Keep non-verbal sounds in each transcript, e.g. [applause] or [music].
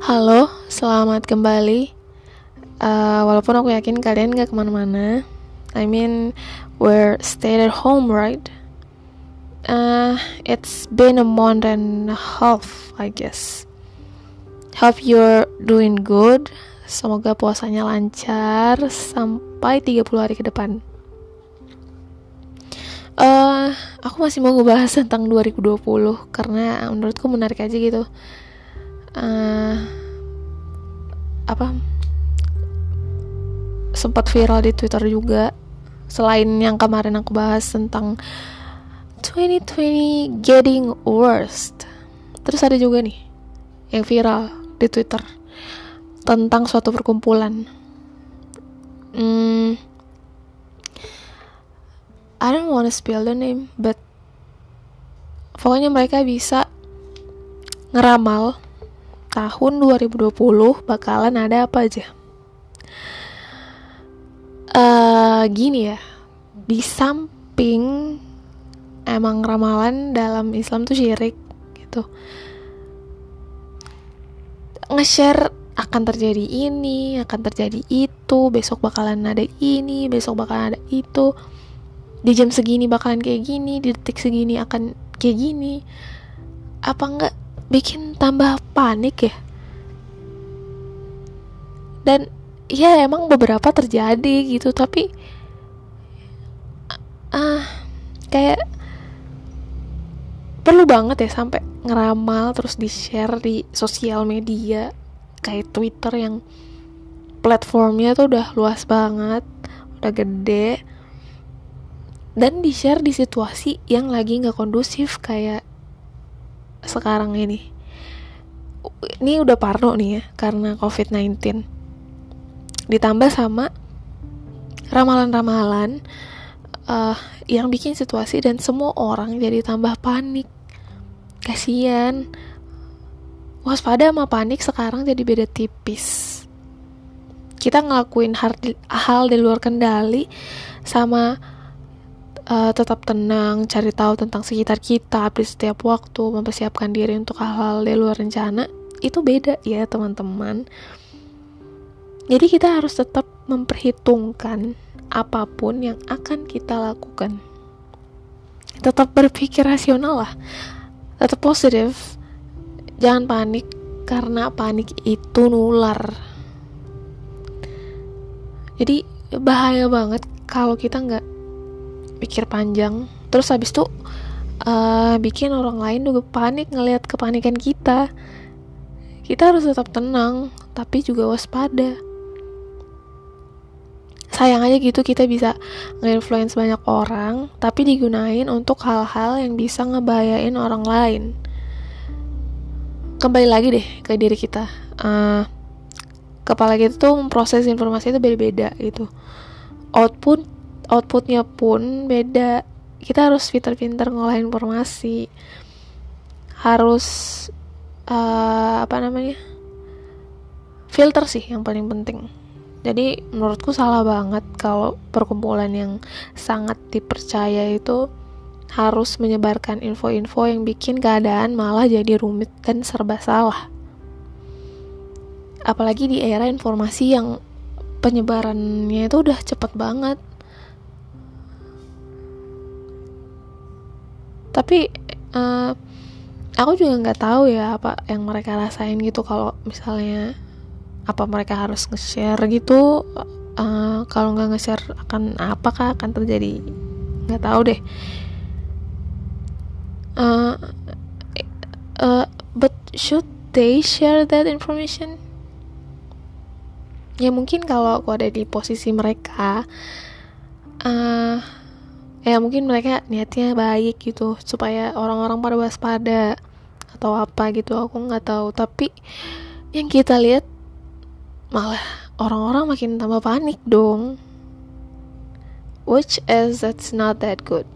Halo, selamat kembali. Uh, walaupun aku yakin kalian gak ke mana-mana. I mean, we're stay at home, right? Uh, it's been a month and a half, I guess. Hope you're doing good. Semoga puasanya lancar sampai 30 hari ke depan. Uh, aku masih mau ngebahas tentang 2020 karena menurutku menarik aja gitu uh, apa? Sempat viral di Twitter juga. Selain yang kemarin aku bahas tentang 2020 getting worst. Terus ada juga nih yang viral di Twitter tentang suatu perkumpulan. Hmm, I don't wanna spill the name but pokoknya mereka bisa ngeramal tahun 2020 bakalan ada apa aja. Uh, gini ya, di samping emang ramalan dalam Islam tuh syirik gitu. Nge-share akan terjadi ini, akan terjadi itu, besok bakalan ada ini, besok bakalan ada itu. Di jam segini bakalan kayak gini, di detik segini akan kayak gini. Apa enggak bikin tambah panik ya. Dan ya emang beberapa terjadi gitu tapi ah uh, kayak perlu banget ya sampai ngeramal terus di share di sosial media. Kayak Twitter yang platformnya tuh udah luas banget udah gede dan di share di situasi yang lagi nggak kondusif kayak sekarang ini. Ini udah parno nih ya karena covid-19 ditambah sama ramalan-ramalan uh, yang bikin situasi dan semua orang jadi tambah panik. Kasian. Waspada sama panik sekarang jadi beda tipis. Kita ngelakuin hal di, hal di luar kendali sama uh, tetap tenang, cari tahu tentang sekitar kita di setiap waktu, mempersiapkan diri untuk hal-hal di luar rencana, itu beda ya teman-teman. Jadi kita harus tetap memperhitungkan apa pun yang akan kita lakukan. Tetap berpikir rasional lah, tetap positif, jangan panik karena panik itu nular. Jadi bahaya banget kalau kita nggak pikir panjang. Terus habis itu uh, bikin orang lain juga panik ngelihat kepanikan kita. Kita harus tetap tenang tapi juga waspada. Sayang aja gitu kita bisa nge-influence banyak orang tapi digunain untuk hal-hal yang bisa ngebahayain orang lain. Kembali lagi deh ke diri kita. Uh, kepala kita tuh memproses informasi itu beda-beda gitu. Output outputnya pun beda. Kita harus pinter-pinter ngolah informasi. Harus uh, apa namanya? Filter sih yang paling penting. Jadi menurutku salah banget kalau perkumpulan yang sangat dipercaya itu harus menyebarkan info-info yang bikin keadaan malah jadi rumit dan serba salah. Apalagi di era informasi yang penyebarannya itu udah cepet banget tapi uh, aku juga nggak tahu ya apa yang mereka rasain gitu kalau misalnya apa mereka harus nge-share gitu. Uh, kalau nggak nge-share akan apakah akan terjadi? Nggak tahu deh. Uh, uh, but should they share that information? Ya mungkin kalau aku ada di posisi mereka uh, ya mungkin mereka niatnya baik gitu supaya orang-orang pada waspada atau apa gitu aku nggak tahu. Tapi yang kita lihat malah orang-orang makin tambah panik dong. Which is that's not that good.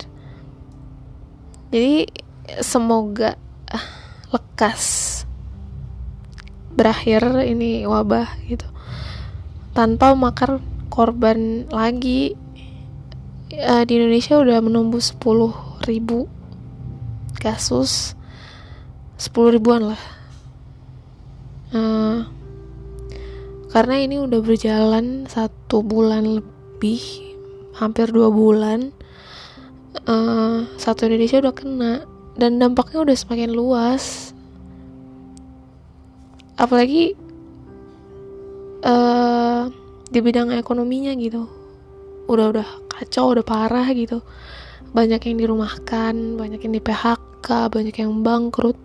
Jadi semoga uh, lekas berakhir ini wabah gitu. Tanpa makar korban lagi uh, di Indonesia udah menembus 10 ribu kasus. 10 ribuan lah. Uh, karena ini udah berjalan satu bulan lebih hampir dua bulan uh, satu Indonesia udah kena. Dan dampaknya udah semakin luas. Apalagi uh, di bidang ekonominya gitu udah udah kacau udah parah gitu. Banyak yang dirumahkan banyak yang di PHK banyak yang bangkrut.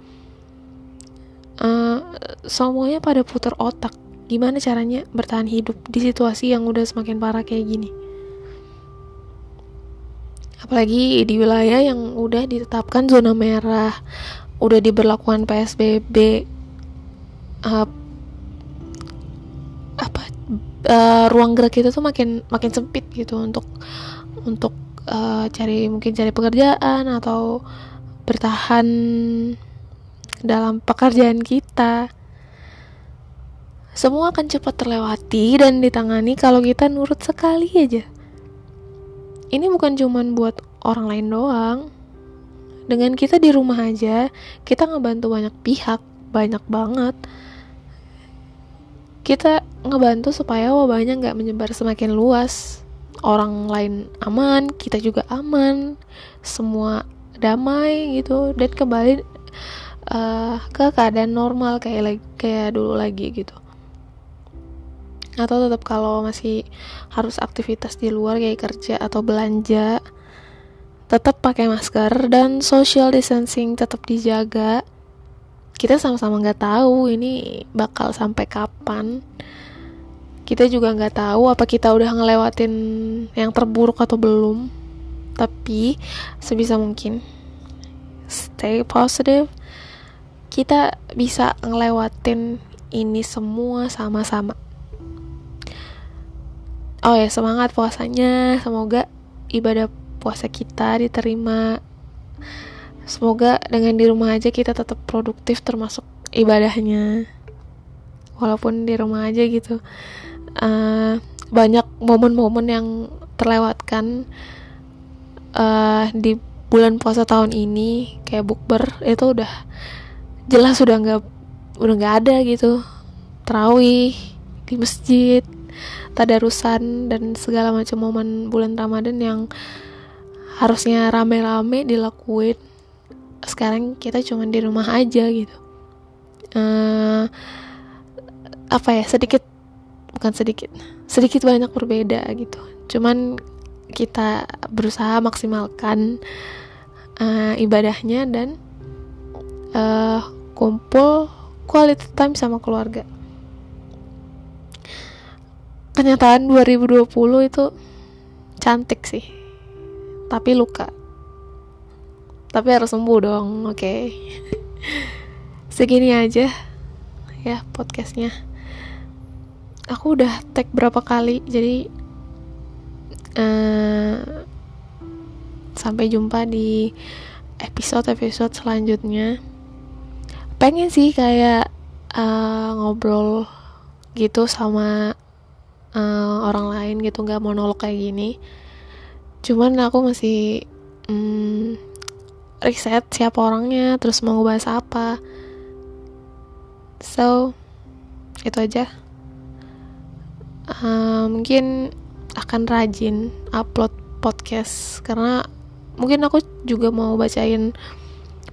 Uh, semuanya pada putar otak. Gimana caranya bertahan hidup di situasi yang udah semakin parah kayak gini? Apalagi di wilayah yang udah ditetapkan zona merah udah diberlakukan PSBB uh, apa uh, ruang gerak kita tuh makin makin sempit gitu untuk untuk uh, cari mungkin cari pekerjaan atau bertahan dalam pekerjaan kita. Semua akan cepat terlewati dan ditangani kalau kita nurut sekali aja. Ini bukan cuman buat orang lain doang. Dengan kita di rumah aja kita ngebantu banyak pihak banyak banget kita ngebantu supaya wabahnya nggak menyebar semakin luas orang lain aman, kita juga aman, semua damai gitu dan kembali uh, ke keadaan normal kayak kayak dulu lagi gitu. Atau tetap kalau masih harus aktivitas di luar kayak kerja atau belanja, tetap pakai masker dan social distancing tetap dijaga. Kita sama-sama nggak tahu ini bakal sampai kapan. Kita juga nggak tahu apa kita udah ngelewatin yang terburuk atau belum. Tapi sebisa mungkin stay positive. Kita bisa ngelewatin ini semua sama-sama. Oh ya semangat puasanya. Semoga ibadah puasa kita diterima semoga dengan di rumah aja kita tetap produktif termasuk ibadahnya. Walaupun di rumah aja gitu uh, banyak momen-momen yang terlewatkan uh, di bulan puasa tahun ini kayak bukber itu udah jelas udah nggak udah nggak ada gitu. Terawih di masjid tadarusan dan segala macam momen bulan Ramadan yang harusnya rame-rame dilakuin sekarang kita cuma di rumah aja gitu. Uh, apa ya sedikit bukan sedikit sedikit banyak berbeda gitu. Cuman kita berusaha maksimalkan uh, ibadahnya dan uh, kumpul quality time sama keluarga. Kenyataan 2020 itu cantik sih tapi luka tapi harus sembuh dong oke. Okay. [laughs] segini aja ya podcastnya. Aku udah tag berapa kali jadi uh, sampai jumpa di episode-episode selanjutnya. Pengen sih kayak uh, ngobrol gitu sama uh, orang lain gitu nggak monolog kayak gini. Cuman aku masih um, riset siapa orangnya terus mau ngebahas apa. So itu aja. Uh, mungkin akan rajin upload podcast karena mungkin aku juga mau bacain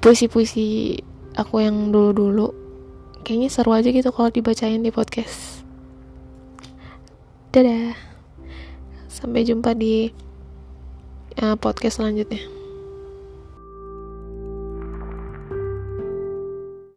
puisi-puisi aku yang dulu-dulu. Kayaknya seru aja gitu kalau dibacain di podcast. Dadah. Sampai jumpa di uh, podcast selanjutnya